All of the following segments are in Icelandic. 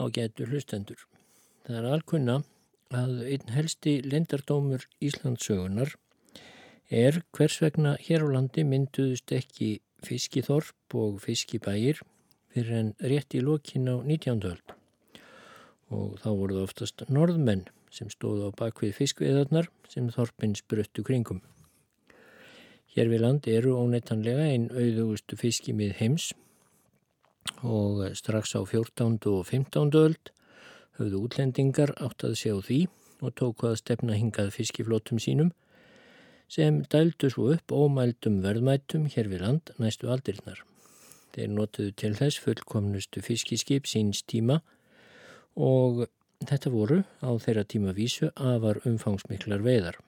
á getur hlustendur. Það er alkunna að einn helsti lendardómur Íslandsögunar er hvers vegna hér á landi mynduðust ekki fiskiþorp og fiskibægir fyrir en rétt í lokin á 19. öld. Og þá voruð oftast norðmenn sem stóð á bakvið fiskveðarnar sem þorpin spruttu kringum. Hér við land eru óneitanlega einn auðugustu fiskimið heims og strax á 14. og 15. öld höfðu útlendingar átt að sjá því og tóku að stefna hingað fiskiflótum sínum sem dældu svo upp ómældum verðmætum hér við land næstu aldirnar. Þeir notuðu til þess fullkomnustu fiskiskip síns tíma og þetta voru á þeirra tíma vísu afar umfangsmiklar veiðar.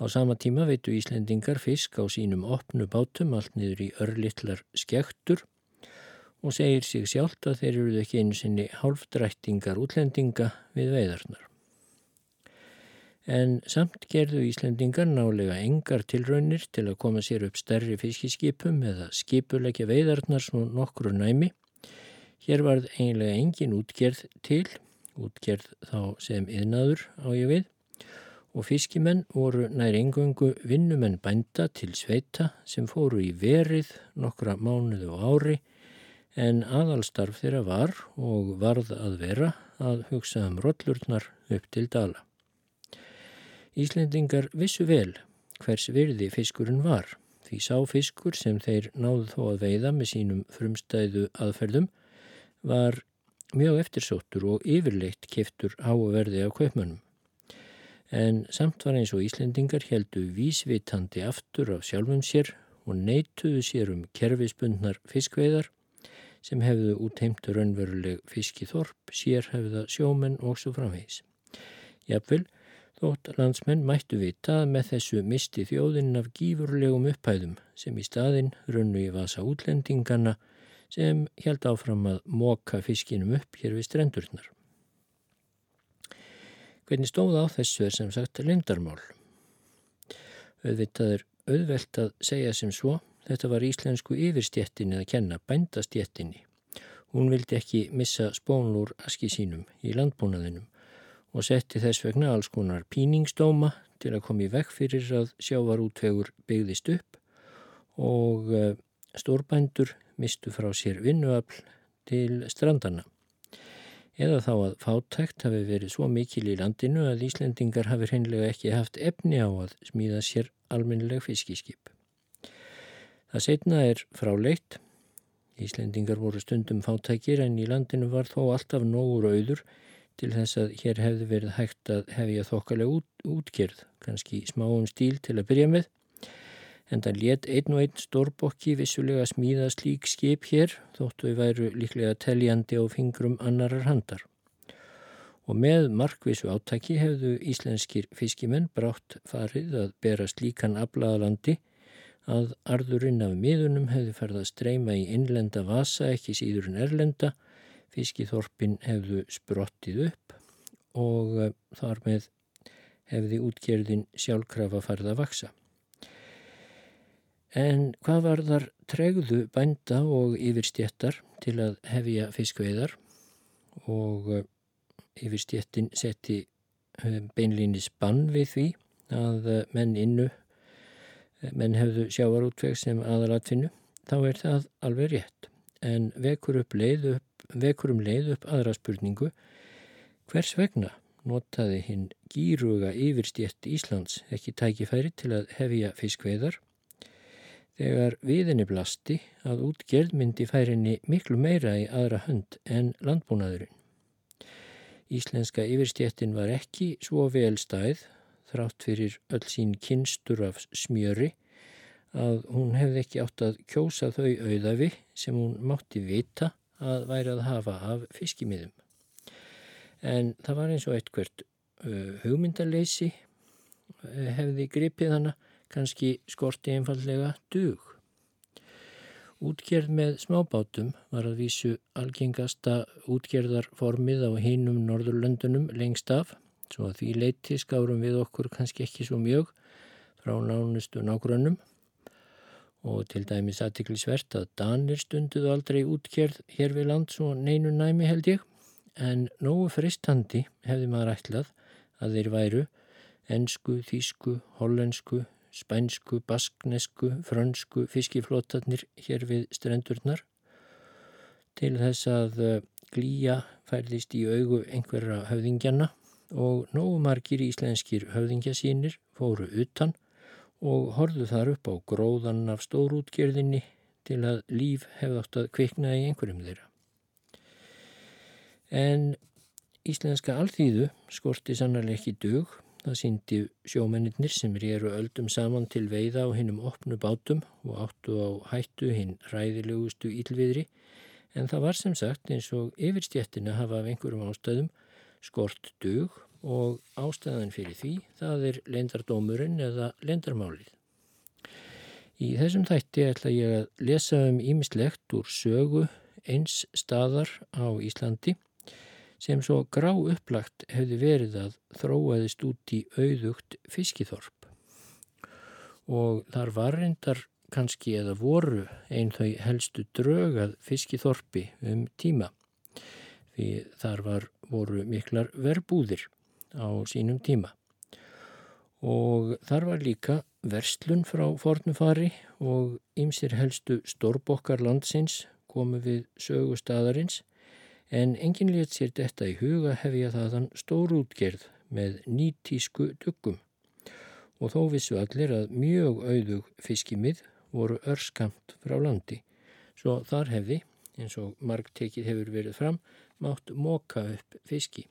Á sama tíma veitu Íslendingar fisk á sínum opnu bátum allt niður í örlittlar skektur og segir sig sjálft að þeir eruð ekki einu sinni hálfdrættingar útlendinga við veiðarnar. En samt gerðu Íslendingar nálega engar tilraunir til að koma sér upp stærri fiskiskipum eða skipulegja veiðarnar svona nokkru næmi. Hér varð eiginlega engin útgerð til, útgerð þá sem yðnaður á ég við og fiskimenn voru nær engöngu vinnumenn bænda til sveita sem fóru í verið nokkra mánuðu ári en aðalstarf þeirra var og varð að vera að hugsa um rollurnar upp til dala. Íslendingar vissu vel hvers virði fiskurinn var því sá fiskur sem þeir náðu þó að veiða með sínum frumstæðu aðferðum var mjög eftirsóttur og yfirleitt keftur háverði af kaupmönnum en samt var eins og Íslendingar heldu vísvitandi aftur af sjálfum sér og neituðu sér um kerfispundnar fiskveiðar sem hefðu útheimtu raunveruleg fiskiþorp, sérhefða sjómenn og svo framvegs. Jafnvel, þótt landsmenn mættu vita með þessu misti þjóðinn af gífurlegum upphæðum sem í staðinn runnu í vasa útlendingana sem held áfram að móka fiskinum upp hér við strendurnar. Hvernig stóð á þessu er sem sagt lindarmál. Auðvitað er auðvelt að segja sem svo, þetta var íslensku yfirstjettinni að kenna bændastjettinni. Hún vildi ekki missa spónlúr aski sínum í landbúnaðinum og setti þess vegna alls konar píningsdóma til að koma í vekk fyrir að sjávarútvegur byggðist upp og eh, stórbændur mistu frá sér vinnuafl til strandana eða þá að fátækt hafi verið svo mikil í landinu að Íslendingar hafi hreinlega ekki haft efni á að smíða sér almennileg fiskiskip. Það setna er fráleitt. Íslendingar voru stundum fátækir en í landinu var þó alltaf nógur auður til þess að hér hefði verið hægt að hefja þokkalega út, útgerð, kannski smáum stíl til að byrja með en það let einn og einn stórbokki vissulega smíða slík skip hér þóttu við væru líklega teljandi á fingrum annarar handar. Og með markvísu átaki hefðu íslenskir fiskimenn brátt farið að bera slíkan aflaðalandi að arðurinn af miðunum hefðu farið að streyma í innlenda vasa ekki síður en erlenda, fiskiþorpin hefðu sprottið upp og eh, þar með hefði útgerðin sjálfkrafa farið að vaksa. En hvað var þar tregðu bænda og yfirstjettar til að hefja fiskveiðar og eh, yfirstjettin setti eh, beinlýnis bann við því að menn innu, menn hefðu sjávarútveg sem aðalatfinnu, þá er það alveg rétt. En vekur, leið upp, vekur um leið upp aðra spurningu, hvers vegna notaði hinn gýruga yfirstjett Íslands ekki tækifæri til að hefja fiskveiðar þegar viðinni blasti að útgerð myndi færinni miklu meira í aðra hönd en landbúnaðurinn. Íslenska yfirstjettin var ekki svo vel stæð, þrátt fyrir öll sín kynstur af smjöri, að hún hefði ekki átt að kjósa þau auðafi sem hún mátti vita að væri að hafa af fiskimiðum. En það var eins og eitthvert hugmyndaleysi hefði gripið hana kannski skorti einfallega dug. Útgerð með smábátum var að vísu algengasta útgerðarformið á hinum Norðurlöndunum lengst af, svo því leiti skárum við okkur kannski ekki svo mjög frá nánustu nágrönnum. Og til dæmis aðtiklisvert að Danir stunduðu aldrei útgerð hér við land svo neinu næmi held ég. En nógu fristandi hefði maður ætlað að þeir væru ensku, þísku, hollensku, spænsku, basknesku, frönsku fiskiflótarnir hér við strendurnar. Til þess að eh, glýja færðist í augu einhverja höfðingjana og nógu margir íslenskir höfðingjasínir fóru utan og horðu þar upp á gróðan af stórútgerðinni til að líf hefði átt að kvikna í einhverjum þeirra. En íslenska alþýðu skorti sannarlega ekki dög. Það síndi sjómennir sem eru öldum saman til veiða á hinnum opnu bátum og áttu á hættu hinn ræðilegustu ílviðri en það var sem sagt eins og yfirstjættina hafa af einhverjum ástæðum skort dög og ástæðan fyrir því það er leindardómurinn eða leindarmálið. Í þessum þætti ætla ég að lesa um ímislegt úr sögu eins staðar á Íslandi sem svo grá upplagt hefði verið að þróaðist út í auðugt fiskithorp og þar var reyndar kannski eða voru einn þau helstu drögað fiskithorpi um tíma því þar var, voru miklar verbúðir á sínum tíma. Og þar var líka verslun frá fornufari og ymsir helstu stórbokkar landsins komu við sögustadarins en enginn let sér þetta í huga hefja þaðan stórútgerð með nýtísku duggum og þó vissu allir að mjög auðug fiskimið voru örskamt frá landi svo þar hefði, eins og margtekið hefur verið fram, mátt móka upp fiski.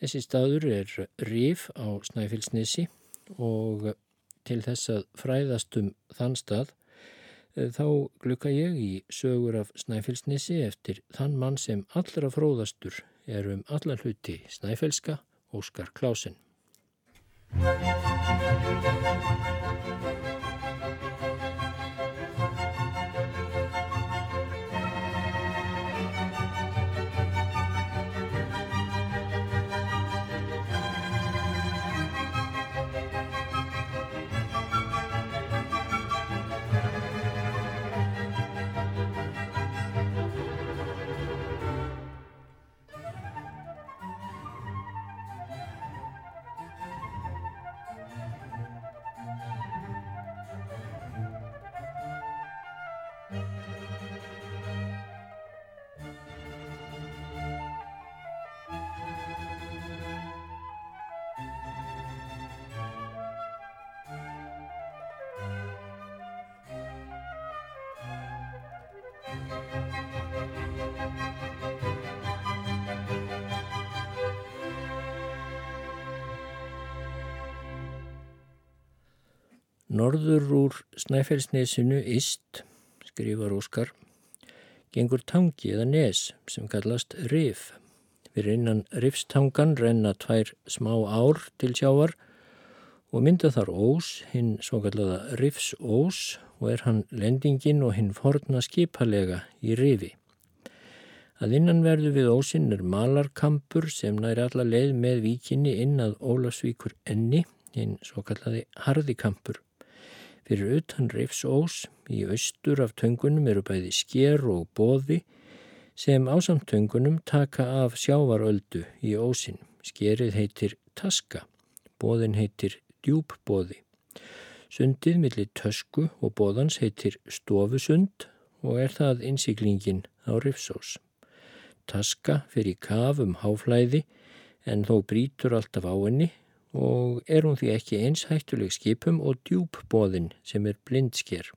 Þessi staður er rif á Snæfellsnesi og til þess að fræðast um þann stað eh, þá glukka ég í sögur af Snæfellsnesi eftir þann mann sem allra fróðastur er um alla hluti Snæfellska, Óskar Klásen. Norður úr Snæfellsnesinu Íst, skrifar Óskar, gengur tangi eða nes sem kallast rif. Fyrir innan rifstangan renna tvær smá ár til sjávar og mynda þar ós, hinn svo kallaða rifsós og er hann lendingin og hinn forna skipalega í rifi. Að innan verðu við ósinn er malarkampur sem nær alla leið með víkinni inn að Ólafsvíkur enni, hinn svo kallaði harðikampur. Fyrir utan Reifsós í austur af töngunum eru bæði sker og boði sem ásamt töngunum taka af sjávaröldu í ósin. Skerið heitir taska, boðin heitir djúbboði. Sundið millir tösku og boðans heitir stofusund og er það innsiklingin á Reifsós. Taska fyrir kaf um háflæði en þó brítur alltaf á henni og er hún því ekki eins hættuleg skipum og djúbbóðin sem er blindsker.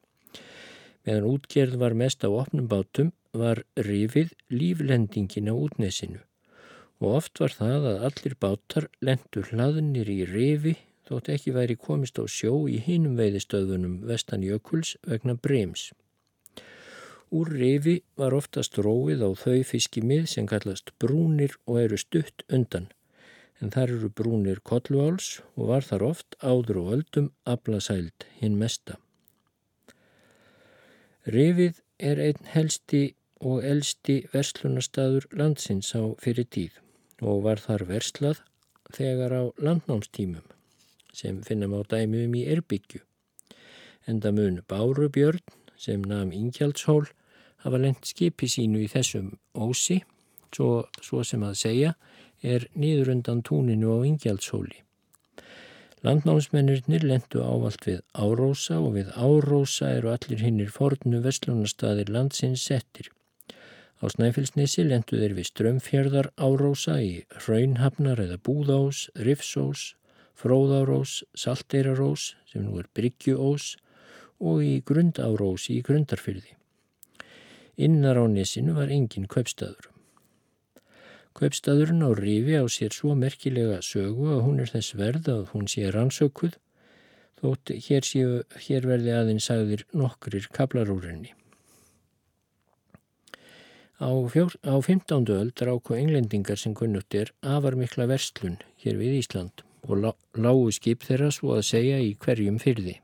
Meðan útgerð var mest á opnum bátum var rifið líflendingin á útnesinu og oft var það að allir bátar lendur hlaðnir í rifi þótt ekki væri komist á sjó í hinum veiðistöðunum vestan jökuls vegna brems. Úr rifi var oftast róið á þau fiskimið sem kallast brúnir og eru stutt undan en þar eru brúnir kolluáls og var þar oft áður og öldum ablasæld hinn mesta. Rifið er einn helsti og elsti verslunastadur landsins á fyrir tíð og var þar verslað þegar á landnámstímum sem finnum á dæmiðum í Erbyggju. Enda mun Bárubjörn sem namn Ingjaltshól hafa lengt skipi sínu í þessum ósi svo, svo sem að segja, er nýður undan túninu á Ingjaldshóli. Landnámsmennirnir lendu ávalt við Árósa og við Árósa eru allir hinnir fornu vestlunarstaðir landsins settir. Á Snæfellsnesi lendu þeir við strömfjörðar Árósa í Hraunhafnar eða Búðás, Rifsós, Fróðárós, Salteirarós sem nú er Bryggjuós og í Grundárós í Grundarfyrði. Innar á nesinu var engin kaupstaður. Kaupstaðurinn á Rífi á sér svo merkilega sögu að hún er þess verð að hún sé rannsökuð þótt hér, séu, hér verði aðeins sagðir nokkrir kablarúrinni. Á, fjór, á 15. öld ráku englendingar sem kunnutt er afar mikla verslun hér við Ísland og lágu skip þeirra svo að segja í hverjum fyrði.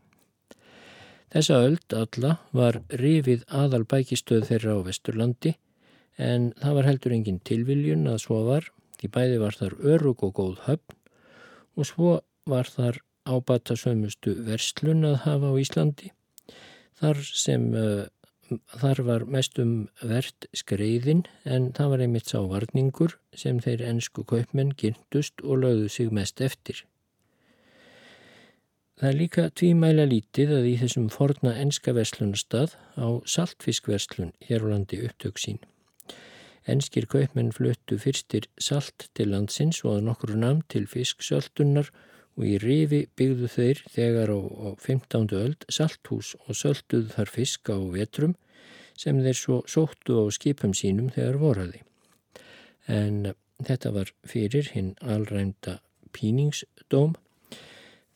Þessa öld alla var rifið aðal bækistöð þeirra á Vesturlandi en það var heldur engin tilviljun að svo var, því bæði var þar örug og góð höfn og svo var þar ábata sömustu verslun að hafa á Íslandi. Þar sem uh, þar var mestum verðt skreiðin en það var einmitt sávarningur sem þeir ennsku kaupmenn gyrndust og lögðu sig mest eftir. Það er líka tvímæla lítið að í þessum forna ennska verslunastað á saltfiskverslun hér á landi upptök sín. Enskir kaupmenn fluttu fyrstir salt til landsins og að nokkru namn til fisksöldunar og í rifi byggðu þeir þegar á, á 15. öld salthús og sölduð þar fisk á vetrum sem þeir svo sóttu á skipum sínum þegar voraði. En þetta var fyrir hinn alrænda píningsdóm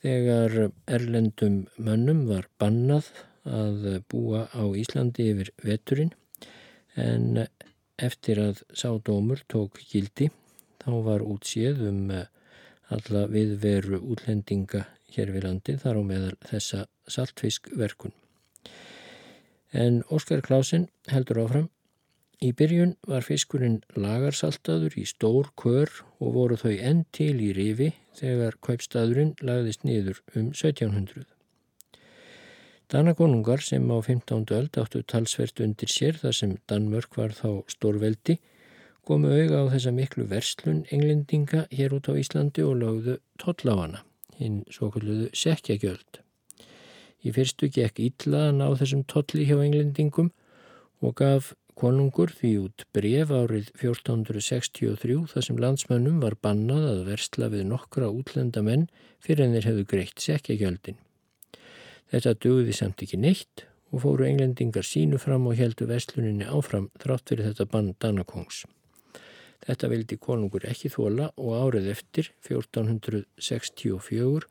þegar erlendum mönnum var bannað að búa á Íslandi yfir veturinn en Eftir að sádómur tók gildi þá var útséð um eh, alla viðveru útlendinga hér við landi þar á meðal þessa saltfiskverkun. En Óskar Klásin heldur áfram. Í byrjun var fiskurinn lagarsaltaður í stór kör og voru þau enn til í rifi þegar kaupstaðurinn lagðist niður um 1700. Danakonungar sem á 15. öld áttu talsvert undir sér þar sem Danmörk var þá stórveldi komu auga á þessa miklu verslun englendinga hér út á Íslandi og lögðu hana, hinn svo kalluðu sekjagjöld. Í fyrstu gekk Íllaðan á þessum tolli hjá englendingum og gaf konungur því út bref árið 1463 þar sem landsmönnum var bannað að versla við nokkra útlenda menn fyrir en þeir hefðu greitt sekjagjöldin. Þetta dögði samt ekki neitt og fóru englendingar sínu fram og heldu vestluninni áfram þrátt fyrir þetta bann Danakongs. Þetta vildi konungur ekki þóla og árið eftir, 1464,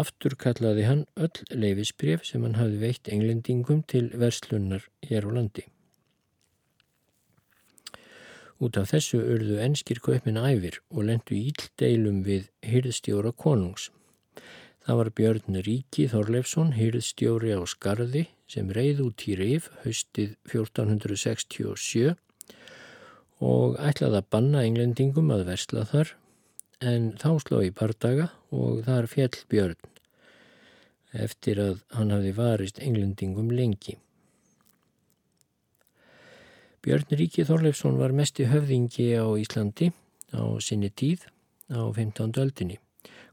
aftur kallaði hann öll leifisbref sem hann hafi veitt englendingum til verslunar hér á landi. Út af þessu urðu enskir kaupin æfir og lendu íldeilum við hyrðstjóra konungs. Það var Björn Ríki Þorleifsson, hýrðstjóri á Skarði sem reið út í Rif haustið 1467 og ætlaði að banna englendingum að versla þar en þá sló í pardaga og þar fjell Björn eftir að hann hafi varist englendingum lengi. Björn Ríki Þorleifsson var mest í höfðingi á Íslandi á sinni tíð á 15. öldinni.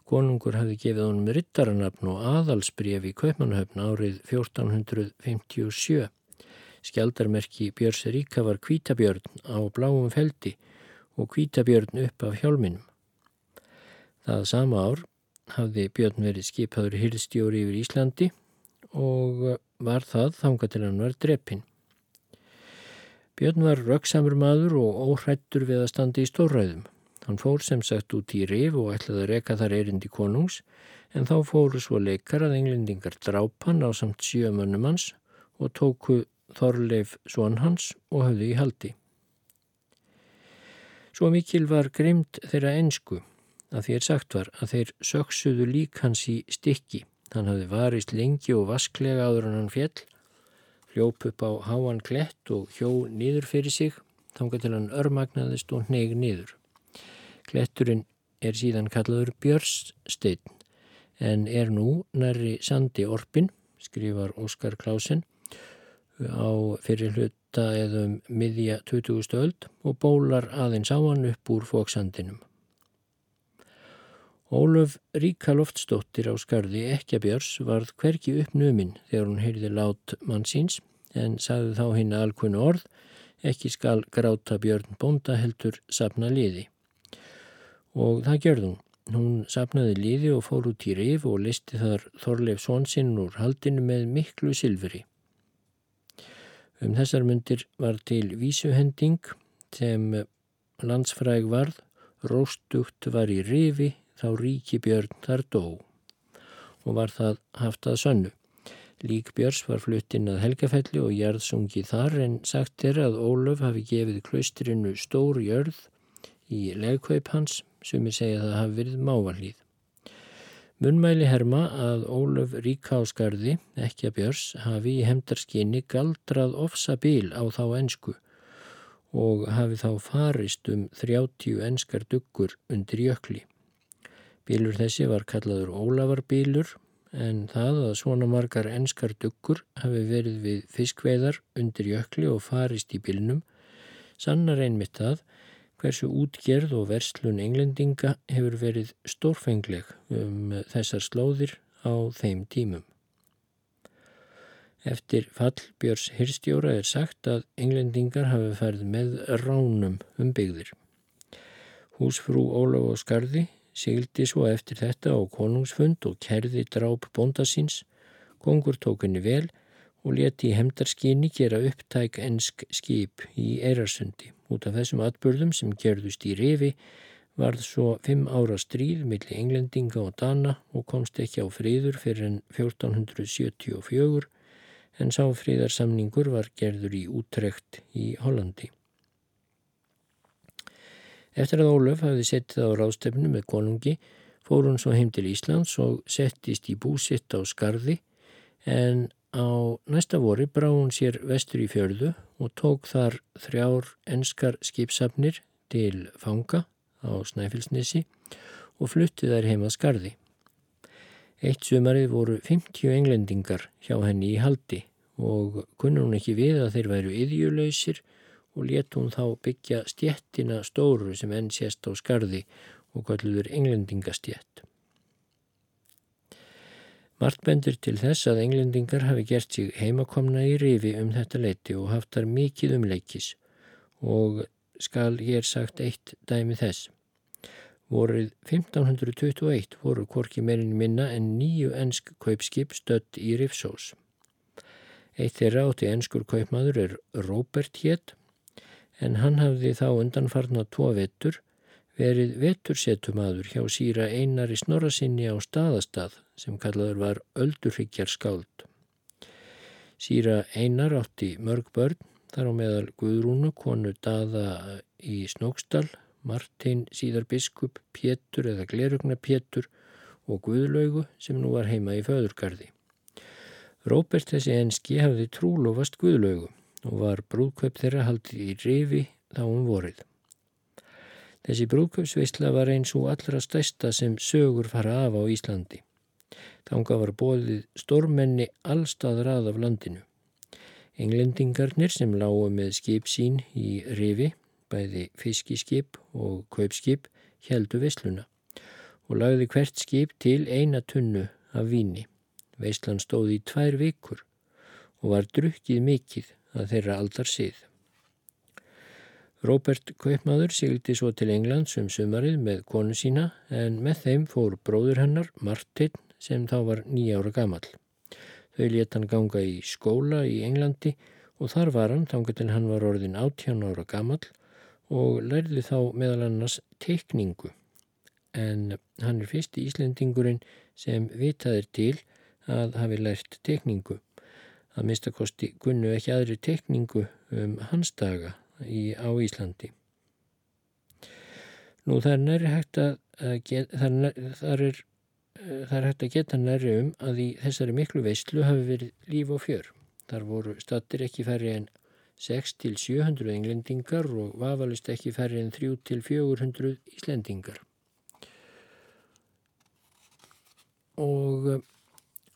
Konungur hafði gefið honum rittaranapn og aðalsbref í Kaupmannahöfn árið 1457. Skjaldarmerki Björns Ríka var kvítabjörn á bláum feldi og kvítabjörn upp af hjálminum. Það sama ár hafði Björn verið skipaður hyrðstjóri yfir Íslandi og var það þanga til hann var dreppin. Björn var röksamur maður og óhrættur við að standa í stórræðum. Hann fór sem sagt út í rif og ætlaði að reka þar erindi konungs en þá fóru svo leikar að englendingar drápan á samt sjömanum hans og tóku Þorleif svon hans og höfðu í haldi. Svo mikil var grimd þeirra ensku að er sagt var að þeir söksuðu lík hans í stykki. Hann hafði varist lengi og vasklega áður hann fjell, hljóp upp á háan klett og hjó niður fyrir sig, þángar til hann örmagnaðist og neig niður. Kletturinn er síðan kallaður Björnssteinn en er nú næri Sandi Orpin, skrifar Óskar Klásen á fyrir hlut þetta eða um miðja 20. öld og bólar aðeins á hann upp úr fóksandinum. Ólöf Ríka Loftsdóttir á skarði Ekkjabjörs varð hverki uppnuminn þegar hún heyrði lát mann síns en sagði þá hinn alkunnu orð ekki skal gráta Björn Bonda heldur sapna liði. Og það gjörði hún. Hún sapnaði liði og fór út í rif og listi þar Þorleif Svonsinn úr haldinu með miklu silfri. Um þessar myndir var til vísuhending sem landsfræg varð, róstugt var í rifi þá ríki Björn þar dó og var það haft að sönnu. Lík Björns var flutt inn að Helgafelli og jörðsungi þar en sagt er að Ólöf hafi gefið klaustrinu stór jörð í legkaup hans sem segjað að það hafi verið mávalíð. Munmæli herma að Ólöf Ríkásgarði, ekki að Björns, hafi í hemdarskinni galdrað ofsa bíl á þá ensku og hafi þá farist um 30 enskar duggur undir jökli. Bílur þessi var kallaður Ólafarbílur en það að svona margar enskar duggur hafi verið við fiskveiðar undir jökli og farist í bílnum sannar einmitt það hversu útgerð og verslun englendinga hefur verið stórfengleg um þessar slóðir á þeim tímum. Eftir fallbjörs hirstjóra er sagt að englendingar hafi færð með ránum um byggðir. Húsfrú Ólaf og Skarði Sigildi svo eftir þetta á konungsfund og kerði dráp bóndasins, kongur tók henni vel og leti í hemdarskinni gera upptæk ensk skip í Eirarsundi. Út af þessum atbörðum sem gerðust í rifi varð svo fimm ára stríð millir englendinga og dana og komst ekki á fríður fyrir enn 1474 en sá fríðarsamningur var gerður í útrekt í Hollandi. Eftir að Ólöf hafði settið á rástefnu með konungi fór hún svo heim til Íslands og settist í búsitt á skarði en á næsta vori brá hún sér vestur í fjörðu og tók þar þrjár enskar skipsafnir til fanga á Snæfellsnesi og fluttið þær heim að skarði. Eitt sumarið voru 50 englendingar hjá henni í haldi og kunna hún ekki við að þeir væru yðjulausir og let hún þá byggja stjettina stóru sem enn sést á skarði og kalluður englendingastjett. Mart bendur til þess að englendingar hafi gert sig heimakomna í rifi um þetta leiti og haft þar mikið umleikis og skal hér sagt eitt dæmi þess. Vorið 1521 voru korki meirinn minna en nýju ennsk kaupskip stött í Rifsós. Eitt þeirra átti ennskur kaupmaður er Robert Hétt en hann hafði þá undanfarna tvo vettur verið vettursetumadur hjá síra einari snorrasinni á staðastað sem kallaður var öldurhyggjar skáld. Síra einar átti mörg börn, þar á meðal Guðrúnu, konu daða í Snóksdal, Martin síðar biskup, Pétur eða Glerugna Pétur og Guðlaugu sem nú var heima í föðurgarði. Róbert þessi enski hafði trúlofast Guðlaugu og var brúðkaup þeirra haldið í rifi þá um vorið. Þessi brúðkaupsveistla var eins og allra stæsta sem sögur fara af á Íslandi. Þánga var bóðið stormenni allstaðar að af landinu. Englendingarnir sem lágu með skip sín í rifi, bæði fiskiskip og kaupskip, heldu veisluna og lagði hvert skip til eina tunnu af víni. Veistlan stóði í tvær vikur og var drukkið mikill að þeirra aldar síð. Róbert Kaupmaður sigildi svo til England sem sumarið með konu sína en með þeim fór bróður hennar Martin sem þá var nýjára gamal. Þau let hann ganga í skóla í Englandi og þar var hann þanga til hann var orðin 18 ára gamal og lærði þá meðal annars teikningu. En hann er fyrst í Íslendingurinn sem vitaðir til að hafi lært teikningu að minnstakosti gunnu ekki aðri tekningu um hans daga í, á Íslandi. Nú það er að, að get, það, er, það, er, það er hægt að geta næri um að í þessari miklu veistlu hafi verið líf og fjör. Þar voru stattir ekki færri en 6-700 englendingar og vafalist ekki færri en 3-400 íslendingar. Og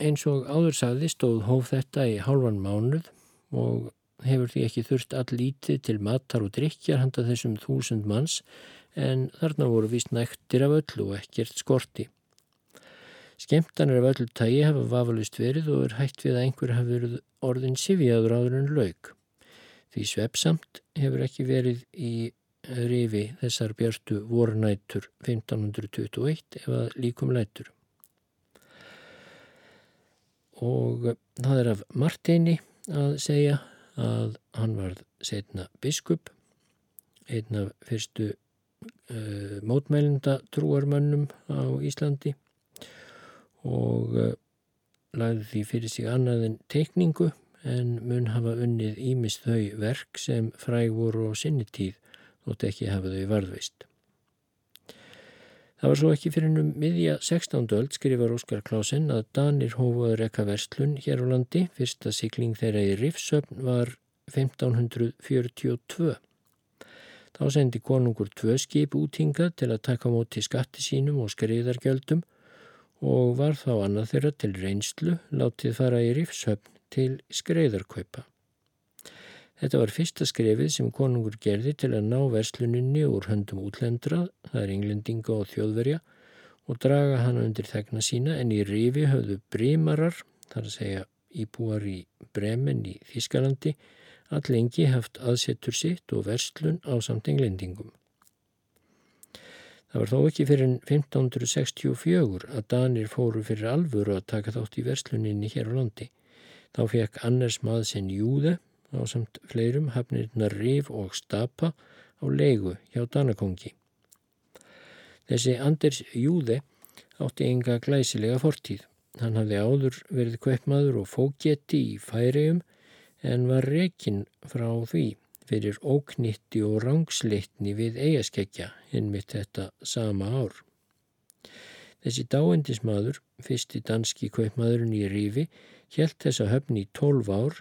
Eins og áður saði stóð hóf þetta í hálfan mánuð og hefur því ekki þurft all lítið til matar og drikjar handa þessum þúsund manns en þarna voru vist næktir af öllu og ekkert skorti. Skemtanir af öllu tægi hafa vafalust verið og er hægt við að einhver hafi verið orðin sifjaður áður en laug. Því svepsamt hefur ekki verið í rifi þessar björstu vornætur 1521 ef að líkum lætur. Og það er af Martini að segja að hann var setna biskup, einn af fyrstu uh, mótmælinda trúarmönnum á Íslandi og uh, lagði því fyrir sig annað en teikningu en mun hafa unnið ímist þau verk sem fræg voru á sinni tíð þótt ekki hafa þau varðveist. Það var svo ekki fyrir um miðja 16. öld skrifar Óskar Klásen að Danir hófuður ekka verslun hér á landi. Fyrsta sikling þeirra í Rifsöfn var 1542. Þá sendi konungur tvö skip útingað til að taka móti skatti sínum og skriðargjöldum og var þá annað þeirra til reynslu látið fara í Rifsöfn til skriðarkaupa. Þetta var fyrsta skrefið sem konungur gerði til að ná versluninni úr höndum útlendra, það er englendinga og þjóðverja, og draga hana undir þegna sína en í rifi höfðu brímarar, þar að segja íbúar í Bremen í Þískalandi, allengi haft aðsettur sitt og verslun á samt englendingum. Það var þó ekki fyrir 1564 að Danir fóru fyrir alvöru að taka þátt í versluninni hér á landi. Þá fekk annars maður sinn Júða á samt fleirum hafnirna Rif og Stapa á leigu hjá Danakongi. Þessi Anders Júði átti enga glæsilega fortíð. Hann hafði áður verið kveppmaður og fóketti í færium en var rekin frá því fyrir óknitti og rángsleitni við eigaskeggja innmitt þetta sama ár. Þessi dáendismadur, fyrsti danski kveppmaðurinn í Rifi, helt þessa höfn í tólf ár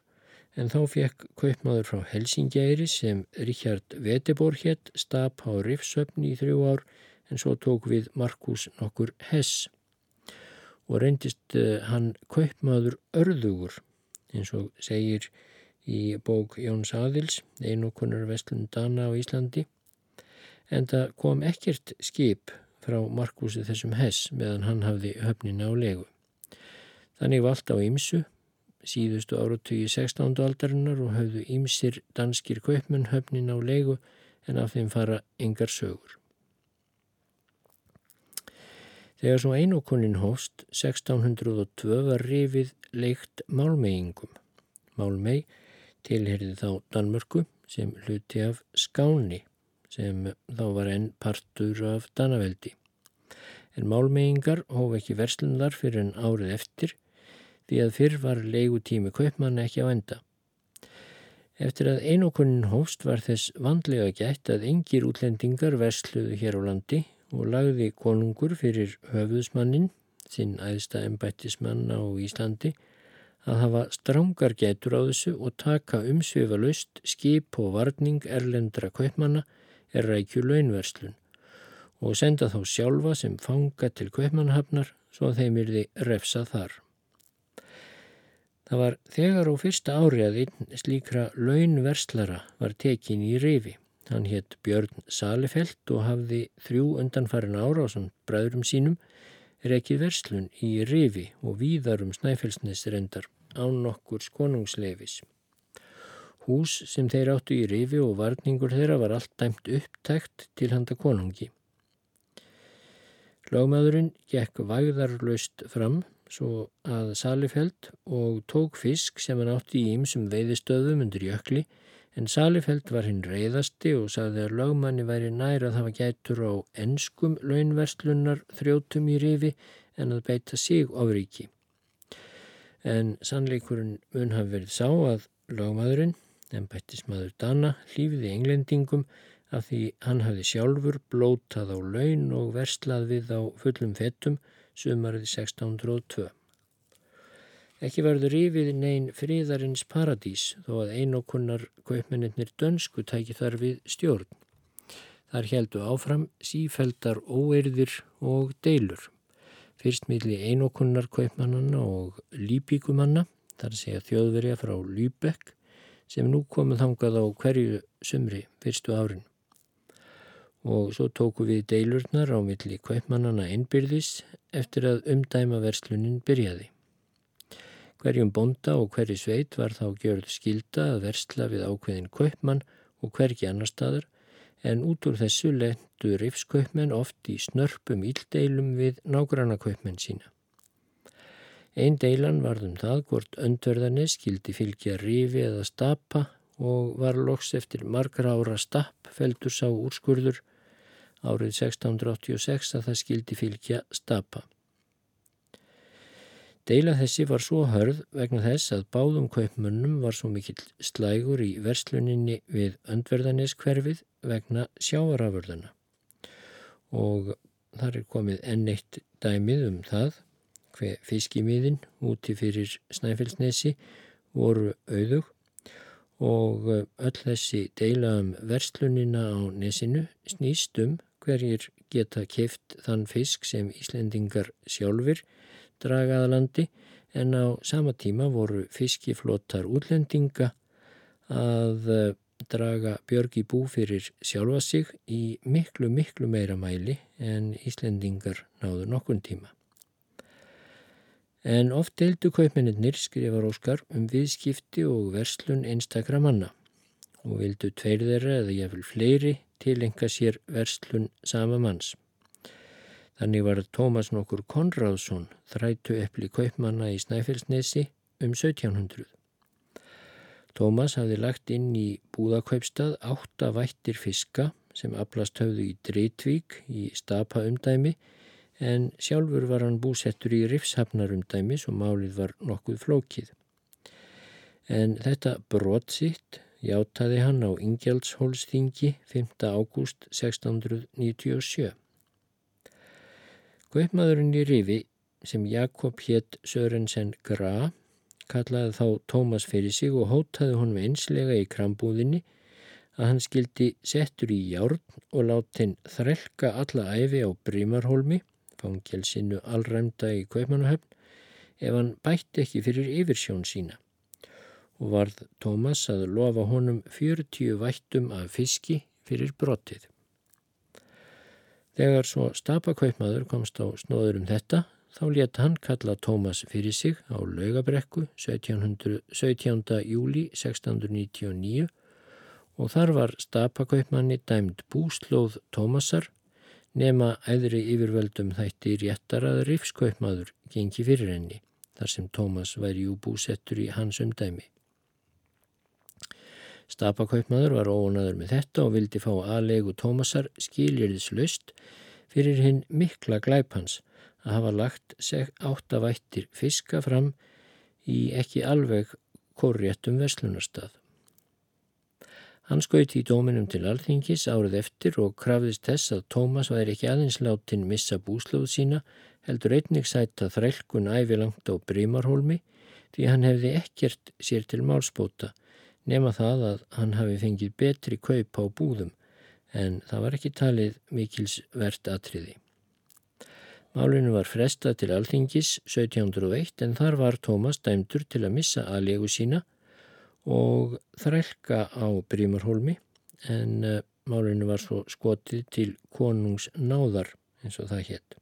en þá fekk kaupmaður frá Helsingæri sem Richard Vetebor hétt stap á Rifsöfn í þrjú ár en svo tók við Markus nokkur Hess og reyndist uh, hann kaupmaður örðugur eins og segir í bók Jóns Aðils einokunar vestlun Dana á Íslandi en það kom ekkert skip frá Markusi þessum Hess meðan hann hafði höfnina á legu. Þannig vald á ymsu síðustu áratugji 16. aldarinnar og hafðu ímsir danskir kaupmenn höfnin á leigu en af þeim fara yngar sögur. Þegar svo einokunin hóst 1602 var rifið leikt málmeyingum. Málmey tilherði þá Danmörku sem hluti af Skáni sem þá var enn partur af Danaveldi. En málmeyingar hóf ekki verslunlar fyrir en árið eftir því að fyrr var leigutími kaupmann ekki á enda. Eftir að einokunnin hóst var þess vandlega gætt að yngir útlendingar versluðu hér á landi og lagði konungur fyrir höfuðsmannin, sinn æðsta embættismann á Íslandi, að hafa strángar getur á þessu og taka umsvifa löst skip og varning erlendra kaupmanna er rækju launverslun og senda þá sjálfa sem fanga til kaupmannhafnar svo að þeim þið refsa þar. Það var þegar á fyrsta ári að einn slíkra launverslara var tekin í rifi. Hann hétt Björn Salefelt og hafði þrjú undanfarin ára á samt bræðurum sínum rekið verslun í rifi og víðarum snæfellsnesrendar án nokkur skonungsleifis. Hús sem þeir áttu í rifi og varningur þeirra var allt dæmt upptækt til handa konungi. Lagmaðurinn gekk vægðarlaust fram svo að Salifeld og tók fisk sem hann átti í ýmsum veiðistöðum undir jökli en Salifeld var hinn reyðasti og sagði að lögmanni væri nær að hafa gætur á enskum launverstlunar þrjótum í rifi en að beita sig ofriki. En sannleikurinn mun hafi verið sá að lögmaðurinn, en bættismadur Dana, hlýfiði englendingum að því hann hafi sjálfur blótað á laun og verslað við á fullum fettum sumarið 1602. Ekki verður yfir neyn fríðarins paradís þó að einokunnar kaupmennir dönsku tæki þar við stjórn. Þar heldu áfram sífeldar óeirðir og deilur. Fyrst milli einokunnar kaupmannanna og lípíkumanna, þar segja þjóðverja frá Lýbekk, sem nú komið þangað á hverju sumri fyrstu árin. Og svo tóku við deilurnar á milli kveipmannana innbyrðis eftir að umdæma verslunin byrjaði. Hverjum bonda og hverju sveit var þá gjörð skilda að versla við ákveðin kveipmann og hvergi annar staður en út úr þessu lendu rifskaupmenn oft í snörpum íldeilum við nágranna kaupmenn sína. Einn deilan varðum það hvort öndverðanis skildi fylgja rifi eða stapa og var loks eftir margra ára stapp feldur sá úrskurður árið 1686 að það skildi fylgja stapa. Deila þessi var svo hörð vegna þess að báðum kaupmönnum var svo mikill slægur í versluninni við öndverðaniskverfið vegna sjáarafurðana og þar er komið enn eitt dæmið um það hver fiskimiðin úti fyrir Snæfellsnesi voru auðug og öll þessi deila um verslunina á nesinu snýst um hverjir geta keift þann fisk sem Íslendingar sjálfur dragaða landi en á sama tíma voru fiskiflottar útlendinga að eh, draga björgi bú fyrir sjálfa sig í miklu miklu meira mæli en Íslendingar náðu nokkun tíma. En oft deildu kaupmennir, skrifar Óskar, um viðskipti og verslun einstakra manna og vildu tveir þeirra eða jáfnvel fleiri tilenga sér verslun sama manns. Þannig var Tómas nokkur Konráðsson þrætu eppli kaupmanna í Snæfellsnesi um 1700. Tómas hafði lagt inn í búðakaupstað átta vættir fiska sem aflast höfðu í Dreitvík í Stapa umdæmi en sjálfur var hann búsettur í Rifshafnarumdæmis og málið var nokkuð flókið. En þetta brott sitt játaði hann á Ingjaldshólsþingi 5. ágúst 1697. Guðmaðurinn í Rifi sem Jakob hétt Sörensen Gra kallaði þá Tómas fyrir sig og hótaði honum einslega í krambúðinni að hann skildi settur í járn og látt hinn þrelka alla æfi á Brímarholmi fangelsinu allræmda í Kaupmannahöfn ef hann bætti ekki fyrir yfirsjón sína og varð Tómas að lofa honum 40 vættum af fiski fyrir brottið. Þegar svo stapakaupmaður komst á snóður um þetta þá leta hann kalla Tómas fyrir sig á laugabrekku 1700, 17. júli 1699 og þar var stapakaupmanni dæmd búslóð Tómasar nema æðri yfirvöldum þætti réttar að rifskaupmaður gengi fyrir henni þar sem Tómas væri jú búsettur í hans umdæmi. Stapakaupmaður var óanaður með þetta og vildi fá aðlegu Tómasar skiljirðislaust fyrir hinn mikla glæpans að hafa lagt áttavættir fiska fram í ekki alveg korréttum verslunarstað. Hann skauti í dóminum til alþingis árið eftir og krafðist þess að Tómas væri ekki aðeins látin missa búslóð sína, heldur einnig sætt að þrælkun ævilangt á Brímarholmi því hann hefði ekkert sér til málspóta nema það að hann hafi fengið betri kaup á búðum en það var ekki talið mikils verðt atriði. Málinu var fresta til alþingis 1701 en þar var Tómas dæmdur til að missa aðlegu sína og þrælka á Brímarholmi en uh, málinu var svo skotið til konungsnáðar eins og það hétt.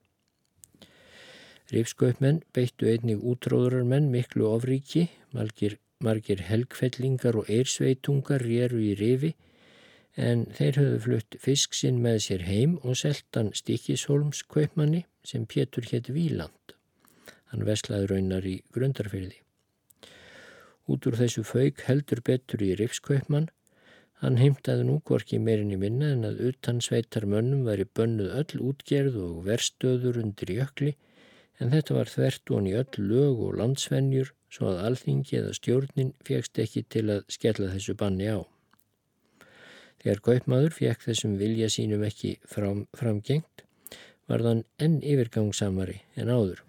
Rífskaupmenn beittu einnig útróðurarmenn miklu ofríki, margir, margir helgfellingar og eirsveitungar réru í rifi en þeir höfðu flutt fisk sinn með sér heim og seltan Stikishólms kaupmanni sem Pétur hétt Víland. Hann veslaði raunar í grundarfyrði. Út úr þessu fauk heldur betur í Rifskaupmann. Hann heimtaði nú hvorki meirinni minna en að utan sveitar mönnum væri bönnuð öll útgerð og verstöður undir jökli en þetta var þvert og hann í öll lög og landsvenjur svo að alþingi eða stjórnin fegst ekki til að skella þessu banni á. Þegar kaupmaður fekk þessum vilja sínum ekki fram, framgengt var þann enn yfirgangsamari en áður.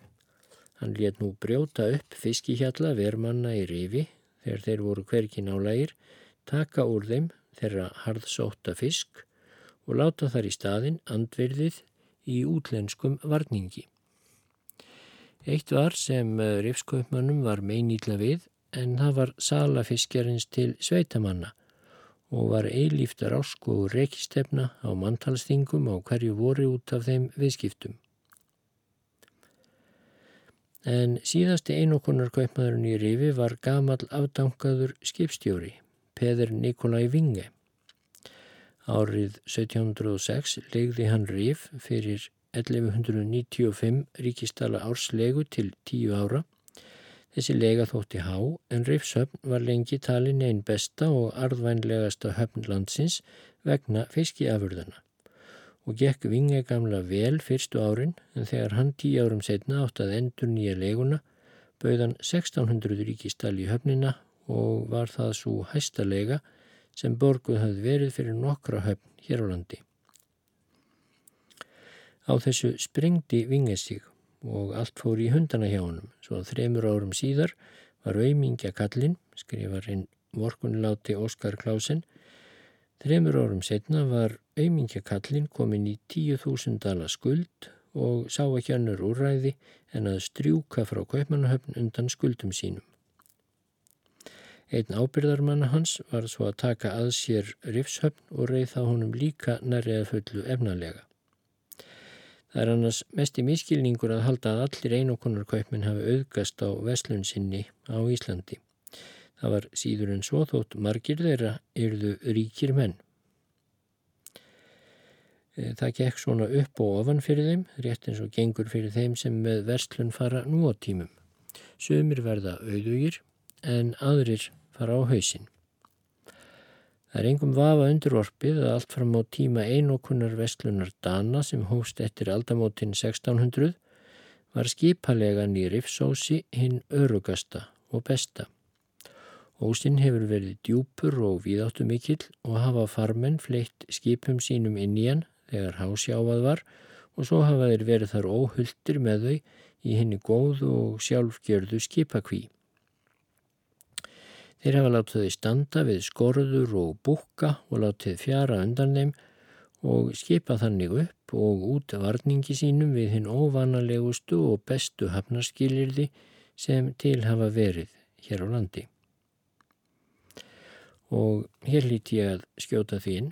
Hann let nú brjóta upp fiskihjalla vermanna í rifi þegar þeir voru hverki nálægir, taka úr þeim þeirra harðsóta fisk og láta þar í staðin andverðið í útlenskum varningi. Eitt var sem eh, rifskaupmannum var meinýtla við en það var salafiskjarins til sveitamanna og var eilíft rásku og rekistefna á manntalstingum á hverju voru út af þeim viðskiptum. En síðasti einokunar kaupmaðurinn í Rifi var gamal afdangaður skipstjóri, Peður Nikolai Vinge. Árið 1706 legði hann Rif fyrir 1195 ríkistala árslegu til 10 ára Þessi lega þótti há en Rifshöfn var lengi talin einn besta og arðvænlegasta höfn landsins vegna fiskiafurðana og gekk Vinge gamla vel fyrstu árin en þegar hann tíu árum setna átt að endur nýja leguna bauðan 1600 ríkistal í höfnina og var það svo hæsta lega sem borguð hafði verið fyrir nokkra höfn hér á landi. Á þessu sprengdi Vinge sig og allt fór í hundana hjá honum. Svo þremur árum síðar var auðmingja kallinn, skrifar inn vorkunláti Óskar Klásen. Þremur árum setna var auðmingja kallinn komin í 10.000 dala skuld og sá ekki annur úræði en að strjúka frá kaupmannahöfn undan skuldum sínum. Einn ábyrðarmanna hans var svo að taka að sér rifshöfn og reið þá honum líka nærriða fullu efnalega. Það er annars mest í miskilningur að halda að allir einokonarkaupminn hafi auðgast á veslun sinni á Íslandi. Það var síður en svo þótt margir þeirra yrðu ríkir menn. E, það gekk svona upp og ofan fyrir þeim, rétt eins og gengur fyrir þeim sem með verslun fara nú á tímum. Sumir verða auðugir en aðrir fara á hausin. Það er engum vafa undurvorpið að allt fram á tíma einokunar vestlunar Dana sem hóst eftir aldamótin 1600 var skipalega nýri Rifsósi hinn örugasta og besta. Ósinn hefur verið djúpur og víðáttu mikill og hafa farmenn fleitt skipum sínum inn í hann þegar hásjáfað var og svo hafa þeir verið þar óhulltir með þau í henni góðu og sjálfgjörðu skipakví. Þeir hafa látið þau standa við skorður og búkka og látið fjara undan þeim og skipa þannig upp og út varningi sínum við hinn óvanalegustu og bestu hafnarskilirði sem til hafa verið hér á landi. Og hér líti ég að skjóta því inn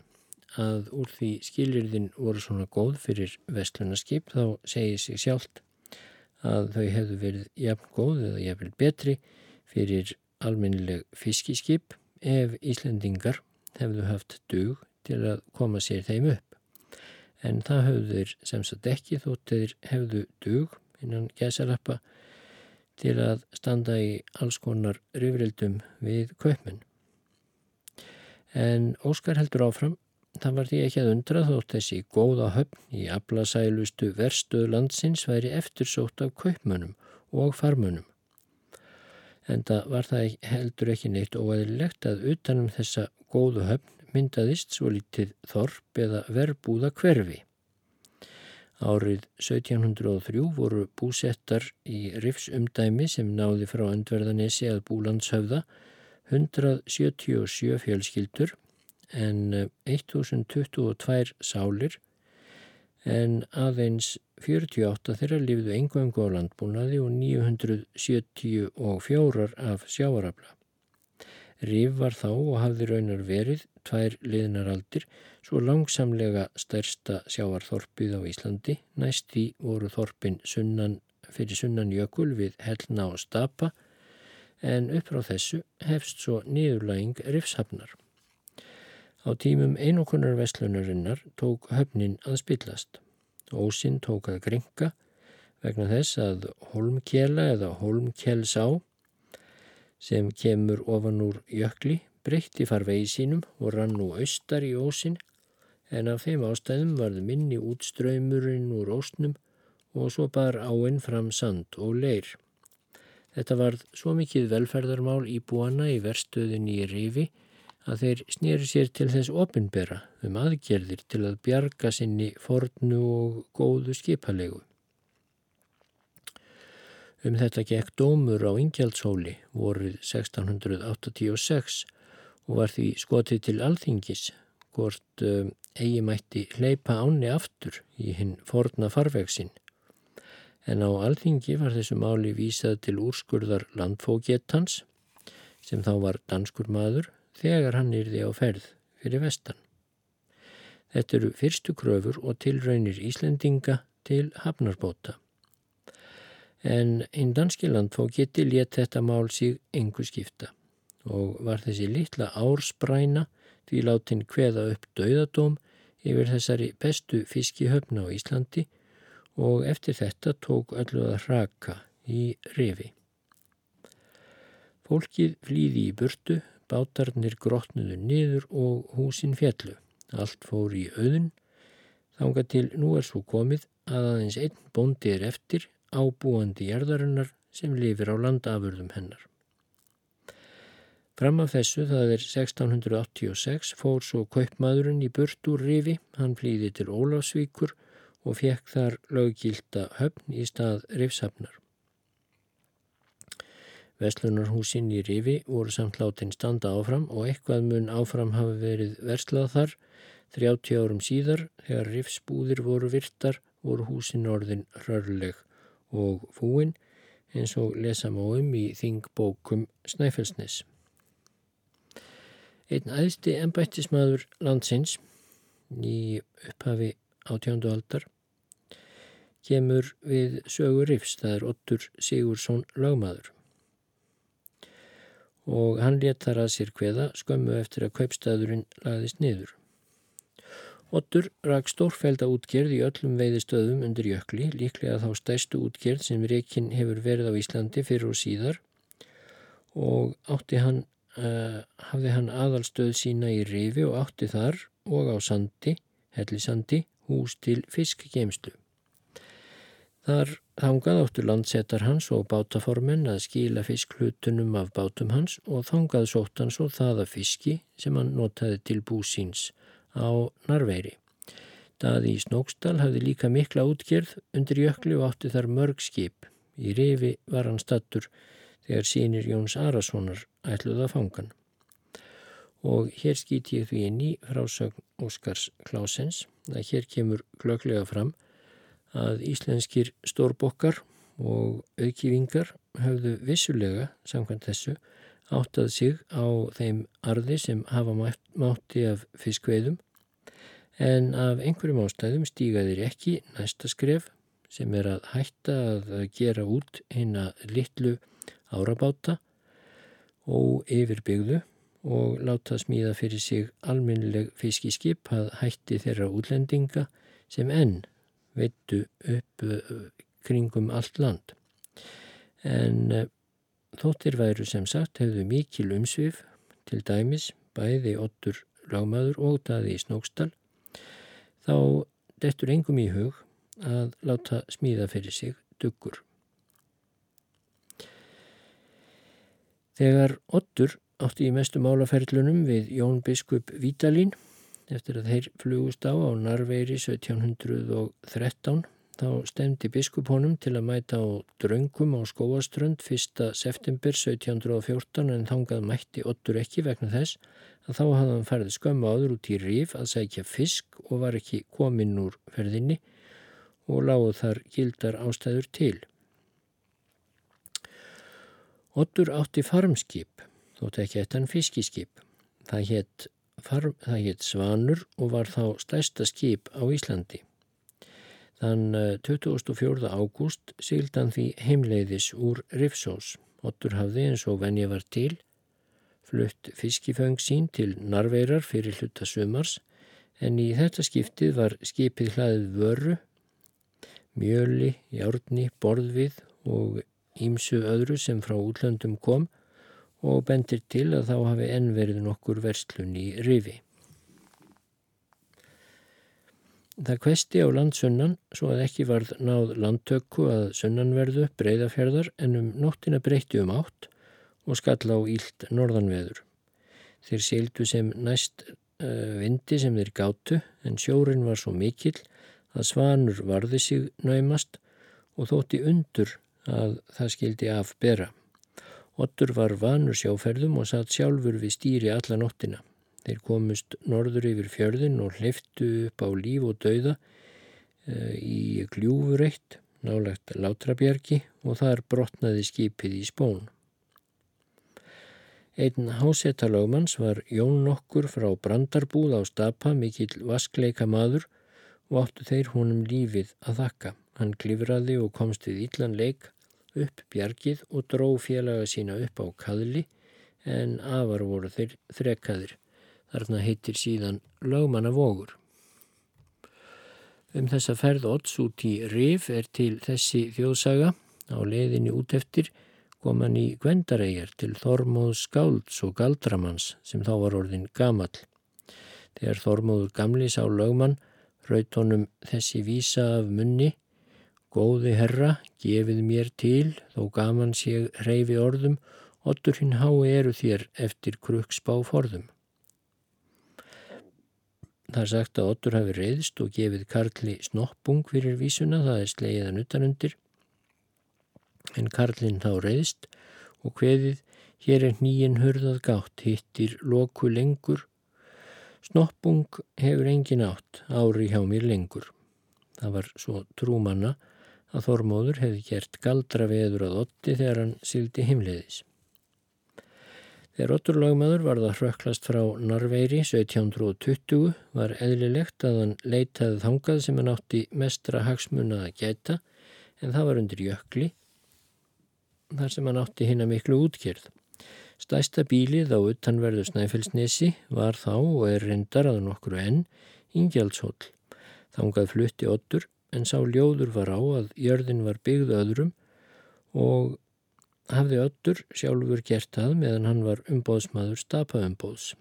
að úr því skilirðin voru svona góð fyrir vestlunarskip þá segir sig sjálft að þau hefðu verið jafn góð eða jafn betri fyrir almennileg fiskiskip ef Íslendingar hefðu haft dug til að koma sér þeim upp. En það höfðu þeir sem sagt ekki þótt þeir hefðu dug innan gæsalappa til að standa í alls konar rifrildum við kaupmenn. En Óskar heldur áfram, það var því ekki að undra þótt þessi góða höfn í ablasælustu verstuð landsins væri eftirsótt af kaupmönnum og farmönnum en það var það heldur ekki neitt óæðilegt að utanum þessa góðu höfn myndaðist svo lítið þorp eða verbúða hverfi. Árið 1703 voru búsettar í rifsumdæmi sem náði frá öndverðanesi að búlandshöfða 177 fjölskyldur en 1022 sálir en aðeins 48 þeirra lifðu engöngu á landbúnaði og 974 af sjáarafla. Rif var þá og hafði raunar verið tvær liðnaraldir svo langsamlega stærsta sjáarþorpið á Íslandi. Næsti voru þorpin sunnan, fyrir sunnan jökul við Hellna og Stapa en upp frá þessu hefst svo niðurlæging rifshafnar. Á tímum einokunar vestlunarinnar tók höfnin að spillast. Ósinn tók að gringa vegna þess að holmkjela eða holmkjelsá sem kemur ofan úr jökli breytti farvegi sínum og rann nú austar í ósinn en af þeim ástæðum varð minni útströymurinn úr ósnum og svo bar áinn fram sand og leir. Þetta varð svo mikið velferðarmál í búana í verstöðinni í Rifi að þeir snýri sér til þess opinbera um aðgerðir til að bjarga sinni fornu og góðu skipalegu. Um þetta gekk dómur á Ingjaldshóli voruð 1686 og var því skotið til alþingis hvort um, eigi mætti hleypa áni aftur í hinn forna farvegsin. En á alþingi var þessu máli vísað til úrskurðar landfógettans sem þá var danskur maður þegar hann yrði á ferð fyrir vestan. Þetta eru fyrstu kröfur og tilraunir Íslendinga til hafnarbóta. En einn danskiland fó geti létt þetta mál sig engu skipta og var þessi litla ársbræna því látin hveða upp dauðadóm yfir þessari bestu fiskihöfna á Íslandi og eftir þetta tók öllu að raka í refi. Fólkið flýði í burtu, bátarnir grotnuðu niður og húsin fjallu. Allt fór í auðun, þánga til nú er svo komið að aðeins einn bóndi er eftir ábúandi jarðarinnar sem lifir á landafurðum hennar. Fram af þessu, það er 1686, fór svo kaupmaðurinn í burt úr rifi, hann flýði til Ólafsvíkur og fekk þar löggilda höfn í stað rifsafnar. Veslunarhúsin í rifi voru samt látin standa áfram og eitthvað mun áfram hafa verið verslað þar. 30 árum síðar, þegar rifsbúðir voru virtar, voru húsin orðin rörleg og fúin eins og lesa má um í þingbókum Snæfellsnes. Einn aðsti ennbættismadur landsins í upphafi átjóndu aldar kemur við sögur Rifs, það er Ottur Sigursson lagmaður og hann let þar að sér hveða skömmu eftir að kaupstæðurinn laðist niður. Ottur rak stórfælda útgerð í öllum veiðistöðum undir jökli, líklega þá stæstu útgerð sem rekin hefur verið á Íslandi fyrir og síðar og átti hann uh, hafði hann aðalstöð sína í rifi og átti þar og á sandi, hellisandi, hús til fiskgeimslu. Þar þangað áttu landsetar hans og bátaformen að skila fisklutunum af bátum hans og þangað sótt hans og það af fiski sem hann notaði til búsins á Narveiri. Daði í Snóksdal hafði líka mikla útgerð undir jökli og átti þar mörg skip. Í rifi var hann stattur þegar sínir Jóns Arasonar ætluða fangan. Og hér skýt ég því inn í frásögn Óskars Klásens að hér kemur glöglega fram að íslenskir stórbokkar og aukivingar höfðu vissulega, samkvæmt þessu, áttað sig á þeim arði sem hafa mátti af fiskveiðum en af einhverjum ástæðum stígaðir ekki næsta skref sem er að hætta að gera út hinn að litlu árabáta og yfirbyggðu og láta smíða fyrir sig alminnileg fiskiskip að hætti þeirra útlendinga sem enn veittu upp kringum allt land. En þóttir væru sem sagt hefðu mikil umsvið til dæmis bæði ottur lágmaður og daði í Snóksdal þá dettur engum í hug að láta smíða fyrir sig duggur. Þegar Ottur átti í mestu málaferlunum við Jón Biskup Vítalín eftir að þeir flugust á á Narveiri 1713 þá stemdi biskup honum til að mæta á draungum á skóaströnd 1. september 1714 en þangað mætti Ottur ekki vegna þess að þá hafði hann færði skömmu áður út í rif að sækja fisk og var ekki kominn úr ferðinni og lágu þar gildar ástæður til. Ottur átti farmskip, þótt ekki eittan fiskiskip. Það hétt hét Svanur og var þá stærsta skip á Íslandi. Þann 24. ágúst sigildan því heimleiðis úr Rifsós. Ottur hafði eins og venja var til, flutt fiskiföng sín til Narveirar fyrir hluta sumars en í þetta skiptið var skipið hlaðið vörru, mjöli, járni, borðvið og ímsu öðru sem frá útlöndum kom og bendir til að þá hafi enn verið nokkur verslun í rifi. Það kvesti á landsunnan svo að ekki varð náð landtökku að sunnanverðu breyðafjörðar en um nóttina breyti um átt og skall á ílt norðanveður. Þeir síldu sem næst uh, vindi sem þeir gáttu en sjórin var svo mikill að svanur varði sig naumast og þótti undur að það skildi af bera. Ottur var vanur sjáferðum og satt sjálfur við stýri alla nóttina. Þeir komust norður yfir fjörðin og hliftu upp á líf og dauða e, í gljúfureitt, nálagt Látrabjarki og þar brotnaði skipið í spón. Einn hásetalögmanns var Jón nokkur frá Brandarbúð á Stapa, mikill vaskleika maður og áttu þeir honum lífið að þakka. Hann klifraði og komst við illan leik upp bjargið og dró félaga sína upp á kaðli en afar voru þeir þrekkaðir. Þarna heitir síðan lögmanna vogur. Um þessa ferð odds út í Rif er til þessi þjóðsaga á leiðinni út eftir kom hann í Gvendareigjar til Þormóðs Skálds og Galdramanns sem þá var orðin gamall. Þegar Þormóður gamli sá lögmann raut honum þessi vísa af munni Góði herra, gefið mér til, þó gaman sé reyfi orðum, ottur hinn hái eru þér eftir kruksbá forðum. Það er sagt að ottur hafi reyðst og gefið Karli snoppung fyrir vísuna, það er sleiðan utanundir en Karlinn þá reyðst og hveðið hér er nýjinn hörðað gátt, hittir loku lengur, snoppung hefur engin átt, ári hjá mér lengur. Það var svo trúmanna að Þormóður hefði gert galdra veður að otti þegar hann sildi himleiðis. Þegar Ottur lagmaður var það hrökklast frá Narveiri 1720 var eðlilegt að hann leitaði þangað sem hann átti mestra hagsmuna að gæta en það var undir jökli þar sem hann átti hinn að miklu útkjörð. Stæsta bílið á utanverðu Snæfellsnesi var þá og er reyndar að nokkru enn Ingjaldshóll. Þangað flutti Ottur en sá ljóður var á að jörðin var byggð öðrum og hafði Ottur sjálfur gert það meðan hann var umbóðsmaður stapaumbóðs.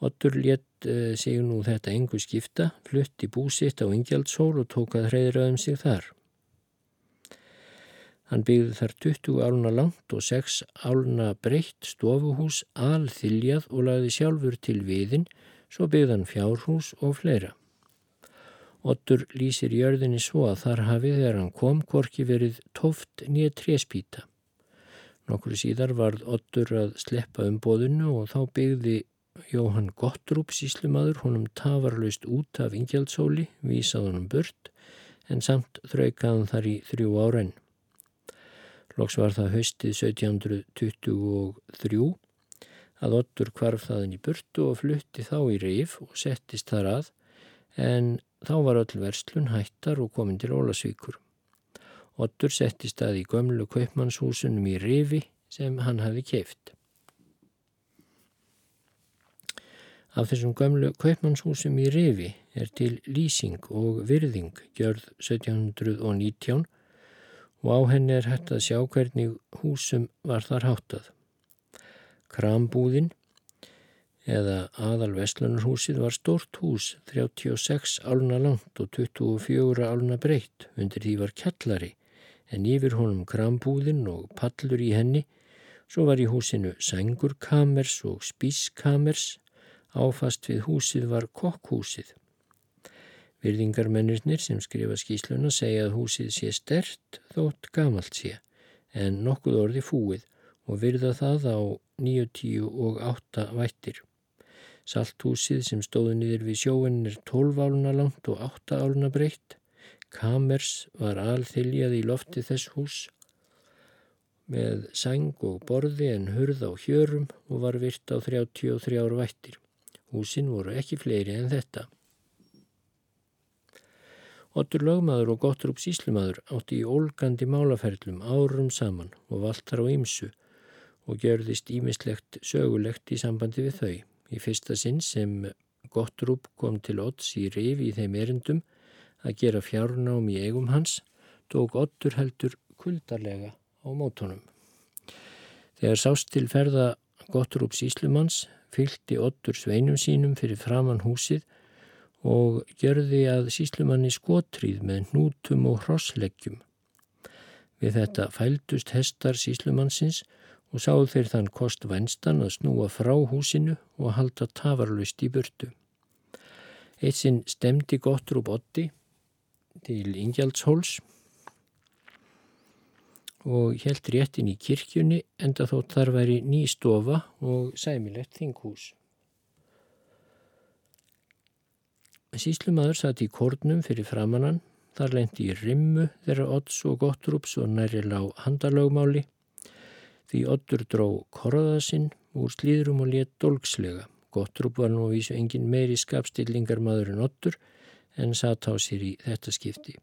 Ottur létt uh, sig nú þetta engu skipta, flutti búsitt á Ingjaldshól og tók að hreyðraðum sig þar. Hann byggði þar 20 áluna langt og 6 áluna breytt stofuhús alþiljað og lagði sjálfur til viðin, svo byggði hann fjárhús og fleira. Ottur lýsir jörðinni svo að þar hafi þegar hann kom korki verið tóft nýja tréspýta. Nokkur síðar varð Ottur að sleppa um bóðinu og þá byggði Jóhann Gottrúp síslumadur honum tafarlaust út af Ingjaldsóli, vísað honum burt, en samt þraukaðan þar í þrjú árenn. Loks var það haustið 1723 að Ottur kvarf þaðin í burtu og flutti þá í Rif og settist þar að en þá var öll verslun hættar og komin til Ólasvíkur. Ottur settist að í gömlu kaupmannshúsunum í Rifi sem hann hafi keift. Af þessum gömlu kaupmannshúsum í Rifi er til lýsing og virðing gjörð 1719 og á henni er hægt að sjá hvernig húsum var þar háttað. Krambúðin eða aðal Vestlunarhúsið var stort hús, 36 áluna langt og 24 áluna breytt, undir því var kjallari, en yfir honum krambúðin og pallur í henni, svo var í húsinu sengurkamers og spískamers, áfast við húsið var kokkhúsið. Virðingarmennirnir sem skrifa skýsluna segja að húsið sé stert þótt gamalt sé en nokkuð orði fúið og virða það á 90 og 8 vættir. Salthúsið sem stóði niður við sjóin er 12 áluna langt og 8 áluna breytt. Kamers var alþiljað í lofti þess hús með sang og borði en hurð á hjörum og var virt á 33 vættir. Húsin voru ekki fleiri en þetta. Ottur lögmaður og Gottrup síslumadur átti í ólgandi málaferlum árum saman og valtar á ymsu og gjörðist ímislegt sögulegt í sambandi við þau. Í fyrsta sinn sem Gottrup kom til Otts í rifi í þeim erindum að gera fjárnám í eigum hans, tók Ottur heldur kuldarlega á mótonum. Þegar sást til ferða Gottrup síslumanns fylgti Ottur sveinum sínum fyrir framann húsið og gjörði að síslumanni skotríð með hnútum og hrossleggjum. Við þetta fældust hestar síslumannsins og sáðu þeir þann kost vænstan að snúa frá húsinu og halda tafarlust í burtu. Eitt sinn stemdi gottur og botti til Ingjaldshóls og helt réttin í kirkjunni enda þótt þar væri ný stofa og sæmilegt þinghús. Síslumadur satt í kórnum fyrir framannan, þar lendi í rimmu þeirra odds og gottrúps og næri lág handalögmáli. Því oddur dró korðasinn úr slíðrum og létt dolgslega. Gottrúp var nú vísu engin meiri skapstillingar maður en ottur en satt á sér í þetta skipti.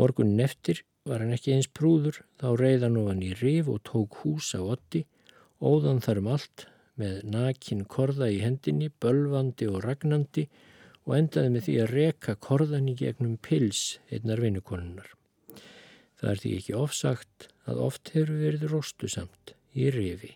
Morgunin eftir var hann ekki eins prúður, þá reyðan ofan í rif og tók hús á otti, óðan þar um allt með nakin korða í hendinni, bölvandi og ragnandi og endaði með því að reka korðan í gegnum pils einnar vinnukonunnar. Það er því ekki ofsagt að oft hefur verið róstu samt í rifi.